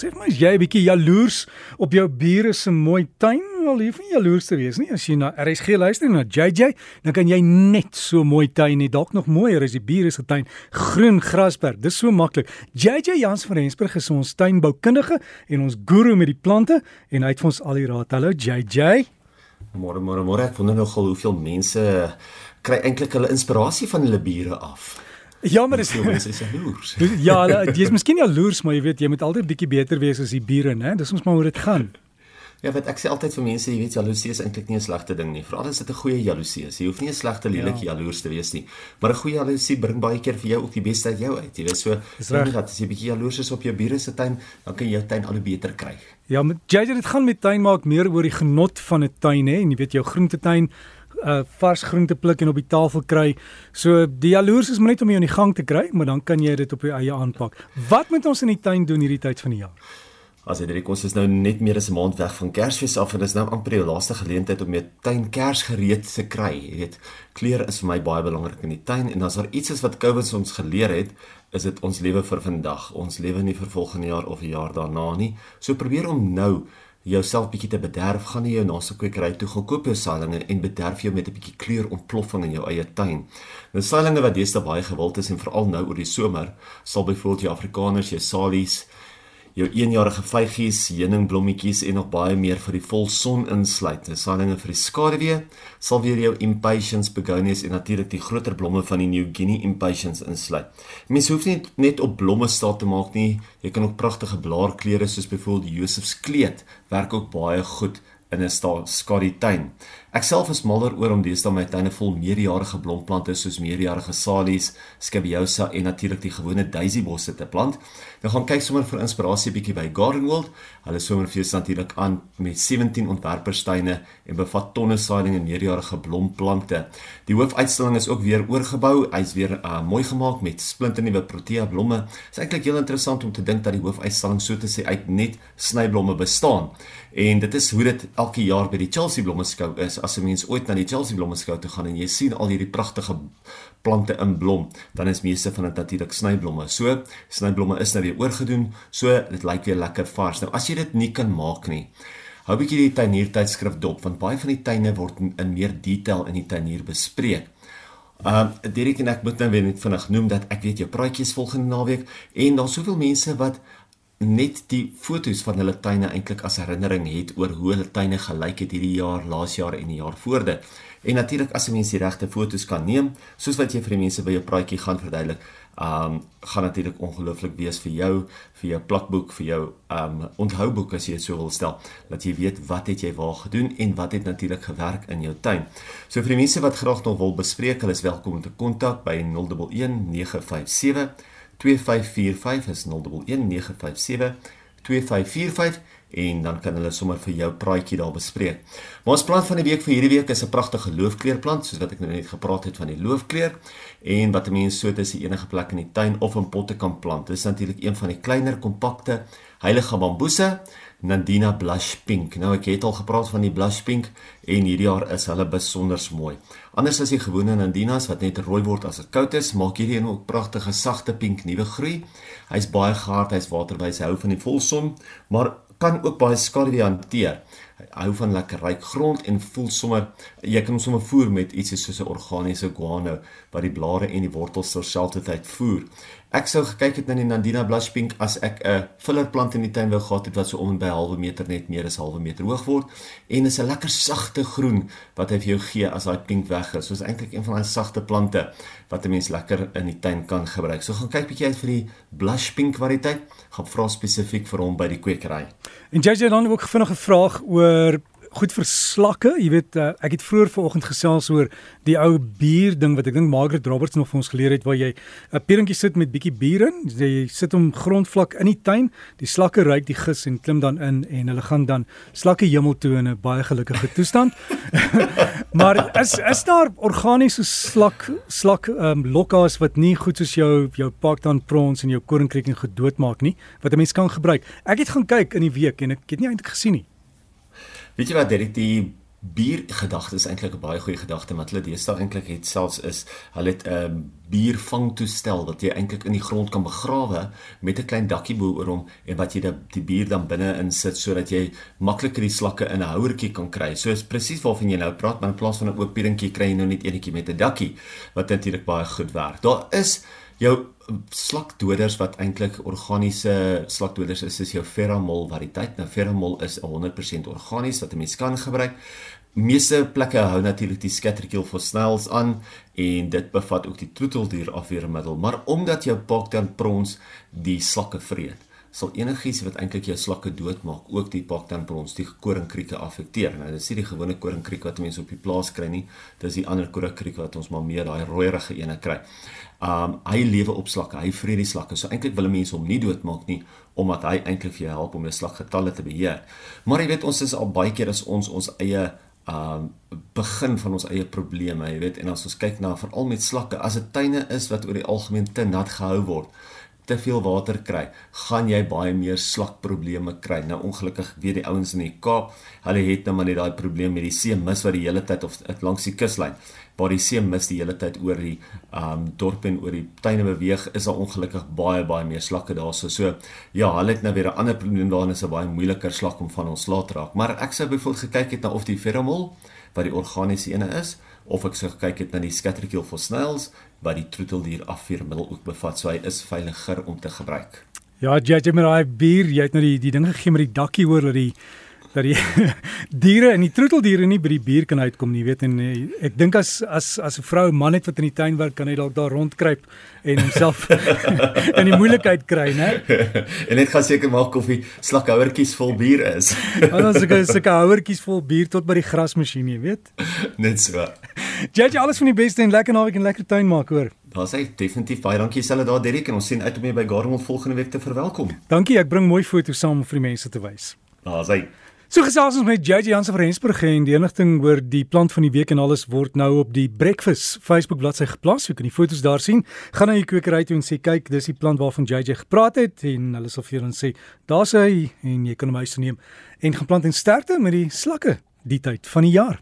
Sê my, is jy 'n bietjie jaloers op jou bure se mooi tuin? Wel, jy hoef nie jaloers te wees nie. As jy na RSG luister na JJ, dan kan jy net so mooi tuin hê, dalk nog mooier as die bure se tuin. Groen grasperk, dis so maklik. JJ Jans van Rensburg is ons tuinboukundige en ons guru met die plante en hy het vir ons al die raad. Hallo JJ. Môre môre môre, ek wonder nogal hoeveel mense kry eintlik hulle inspirasie van hulle bure af. Ja, maar dis mense is jaloers. Ja, jy is miskien jaloers, maar jy weet jy moet altyd bietjie beter wees as die bure, né? Dis ons maar hoe dit gaan. Ja, wat ek sê altyd vir mense, jy weet jaloesie is eintlik nie 'n slegte ding nie. Veral as dit 'n goeie jaloesie is. Jy hoef nie 'n slegte lelike ja. jaloers te wees nie, maar 'n goeie jaloesie bring baie keer vir jou ook die beste uit jou uit. Jy weet so, reg. dat as jy bietjie jaloers is op jou bure se tuin, dan kan jy jou tuin al hoe beter kry. Ja, JJ dit gaan met tuin maak meer oor die genot van 'n tuin hè en jy weet jou groentetuin uh vars groente pluk en op die tafel kry. So die jaloers is maar net om jou in die gang te kry, maar dan kan jy dit op jou eie aanpak. Wat moet ons in die tuin doen hierdie tyd van die jaar? As jy dit kos is nou net meer as 'n maand weg van Kersfees af en dis nou amper die laaste geleentheid om jou tuin kersgereed te kry. Jy weet, kleur is vir my baie belangrik in die tuin en as daar iets is wat COVID ons geleer het, is dit ons lewe vir vandag. Ons lewe nie vir volgende jaar of 'n jaar daarna nie. So probeer om nou jouself bietjie te bederf, gaan nie jou naaste kwekery toe gaan koop jou saailinge en bederf jou met 'n bietjie kleurontploffing in jou eie tuin. Nou saailinge wat deesdae baie gewild is en veral nou oor die somer, sal byvoorbeeld jou Afrikaners, jou salies, jou eenjarige vygies, heuningblommetjies en nog baie meer vir die volson insluit. Dis saailinge vir die skaduwee, sal weer jou impatiens begonias en natuurlik die groter blomme van die New Guinea impatiens insluit. Mense hoef nie net op blomme staat te maak nie. Jy kan ook pragtige blaarkleure soos byvoorbeeld Josefskleed werk ook baie goed in 'n skadu tuin. Ek self is mal daaroor om deesdae my tuine vol meerjarige blomplante soos meerjarige salies, scabiosa en natuurlik die gewone daisy bosse te plant. Nou gaan kyk sommer vir inspirasie bietjie by Garden World. Hulle somerfees natuurlik aan met 17 ontwerperstuine en bevat tonne saailinge en meerjarige blomplante. Die hoofuitstalling is ook weer oorgebou. Hy's weer uh, mooi gemaak met splinternuwe protea blomme. Dit is eintlik heel interessant om te dink dat die hoofuitstalling so te sê uit net snyblomme bestaan. En dit is hoe dit elke jaar by die Chelsea blommeskou is. As 'n mens ooit na die Chelsea blommeskou toe gaan en jy sien al hierdie pragtige plante in blom, dan is meeste van dit natuurlik snyblomme. So, snyblomme is nou weer oorgedoen, so dit lyk weer lekker vars. Nou as jy dit nie kan maak nie, hou bietjie die tuiniertydskrif dop want baie van die tuine word in meer detail in die tuinier bespreek. Um Derek en ek moet nou weer net vinnig noem dat ek weet jou praatjies volgende naweek en daar's soveel mense wat net die fotos van hulle tuine eintlik as herinnering het oor hoe hulle tuine gelyk het hierdie jaar, laas jaar en die jaar voor dit. En natuurlik as 'n mens die regte fotos kan neem, soos wat jy vir die mense by jou praatjie gaan verduidelik, um gaan natuurlik ongelooflik wees vir jou, vir jou plakboek, vir jou um onthouboek as jy dit so wil stel, dat jy weet wat het jy waar gedoen en wat het natuurlik gewerk in jou tuin. So vir die mense wat graag nog wil bespreek, hulle is welkom om te kontak by 011 957 2545 is 011957 2545 en dan kan hulle sommer vir jou praatjie daar bespreek. Maar ons plan van die week vir hierdie week is 'n pragtige loofkleurplant soos wat ek nou net gepraat het van die loofkleur en wat 'n mens so tussen enige plek in die tuin of in potte kan plant. Dit is natuurlik een van die kleiner kompakte heilige bamboese Nandina Blush Pink. Nou ek het al gepraat van die Blush Pink en hierdie jaar is hulle besonder mooi. Anders as die gewone Nandinas wat net rooi word as dit koud is, maak hierdie een ook pragtige sagte pink nuwe groei. Hy's baie gehard, hy's waterwys, hy hou van die volson, maar kan ook baie skaduwee hanteer. Hou van lekker ryk grond en voel sommer jy kan hom sommer voer met iets soos 'n organiese guano wat die blare en die wortels terselfdertyd voer. Ek sou gekyk het na die Nandina Blush Pink as ek 'n fillerplant in die tuin wou gehad het wat so om en by 'n halwe meter net meer as 'n halwe meter hoog word en is 'n lekker sagte groen wat hy vir jou gee as daai pink weg is. So is eintlik een van daai sagte plante wat 'n mens lekker in die tuin kan gebruik. So gaan kyk bietjie uit vir die Blush Pink variëteit. Gaan vra spesifiek vir hom by die kwekery. En JJ dan ook vinnig 'n vraag oor goed vir slakke. Jy weet uh, ek het vroeër vanoggend gesels oor die ou bier ding wat ek dink Margaret Roberts nog vir ons geleer het waar jy 'n pierentjie sit met bietjie bier in. Jy sit hom grondvlak in die tuin. Die slakke ruik die gis en klim dan in en hulle gaan dan slakke hemel toe in 'n baie gelukkige toestand. maar is is daar organiese slak slak um, lokkaas wat nie goed soos jou jou Parktown prawns en jou koringkreeking gedood maak nie wat 'n mens kan gebruik. Ek het gaan kyk in die week en ek het nie eintlik gesien nie. Weet jy wat dit die bier gedagte is eintlik 'n baie goeie gedagte wat hulle deesdae eintlik het selfs is hulle het 'n um, biervangtoestel wat jy eintlik in die grond kan begrawe met 'n klein dakkie bo oor hom en wat jy die, die bier dan binne insit sodat jy makliker die slakke in 'n houertjie kan kry. So is presies waarvan jy nou praat, maar in plaas van 'n oop pierentjie kry jy nou net enetjie met 'n dakkie wat natuurlik baie goed werk. Daar is jou slakdoders wat eintlik organiese slakdoders is is jou Ferramol variëteit. Nou Ferramol is 100% organies wat 'n mens kan gebruik. Meeste plekke hou natuurlik die skatterkill vir snails aan en dit bevat ook die troeteldier afweermiddel, maar omdat jou pakdan prons die slakke vreet, sal enigiets wat eintlik jou slakke doodmaak, ook die pakdan prons, die koringkrieke affekteer. Nou dis nie die gewone koringkriek wat mense op die plaas kry nie, dis die ander koringkriek wat ons maar meer daai rooierige ene kry. Um hy lewe op slakke, hy vreet die slakke. So eintlik wil mense hom nie doodmaak nie omdat hy eintlik vir jou help om jou slakgetalle te beheer. Maar jy weet ons is al baie keer as ons ons eie um begin van ons eie probleme, jy weet, en as ons kyk na veral met slakke, as dit tuine is wat oor die algemeen te nat gehou word, te veel water kry, gaan jy baie meer slakprobleme kry. Nou ongelukkig weet die ouens in die Kaap, hulle het nou maar net daai probleem met die see mis wat die hele tyd of langs die kuslyn waar die see mis die hele tyd oor die um dorp en oor die tuine beweeg, is daar ongelukkig baie baie meer slakke daarso. So ja, hulle het nou weer 'n ander probleem daarin is 'n baie moeiliker slak om van ons laat raak. Maar ek sou byvoorbeeld gekyk het na of die feromol wat die organiese ene is of ek sou gekyk het na die scatterkill for snails wat die troeteldier afweermiddel ook bevat. So hy is veiliger om te gebruik. Ja, jy het met daai bier, jy het nou die die dinge gegee met die dakkie hoor dat die dat die diere en die troeteldiere nie by die bier kan uitkom nie, weet en eh, ek dink as as as 'n vrou 'n man het wat in die tuin werk, kan hy dalk daar rondkruip en homself in die moeilikheid kry, né? en net gaan seker maak of die slakhouertjies vol bier is. Want as ek sulke houertjies vol bier tot by die grasmasjien, jy weet. Net so. Jy alles van die beste en lekker naweek en lekker tuin maak, hoor. Daar's hy definitief baie dankie selle daar Derrick en ons sien uit om jou by Garmont volgende week te verwelkom. Dankie, ek bring mooi foto's saam vir die mense te wys. Daar's hy. So gesels ons met JJ Jansen van Rensburg en die enigting oor die plant van die week en alles word nou op die Breakfast Facebook bladsy geplaas. Jy kan die foto's daar sien. Gaan na die kwekery toe en sê kyk, dis die plant waarvan JJ gepraat het en hulle sal vir jou dan sê, daar's hy en jy kan hom huis toe neem en gaan plant en sterkte met die slakke die tyd van die jaar.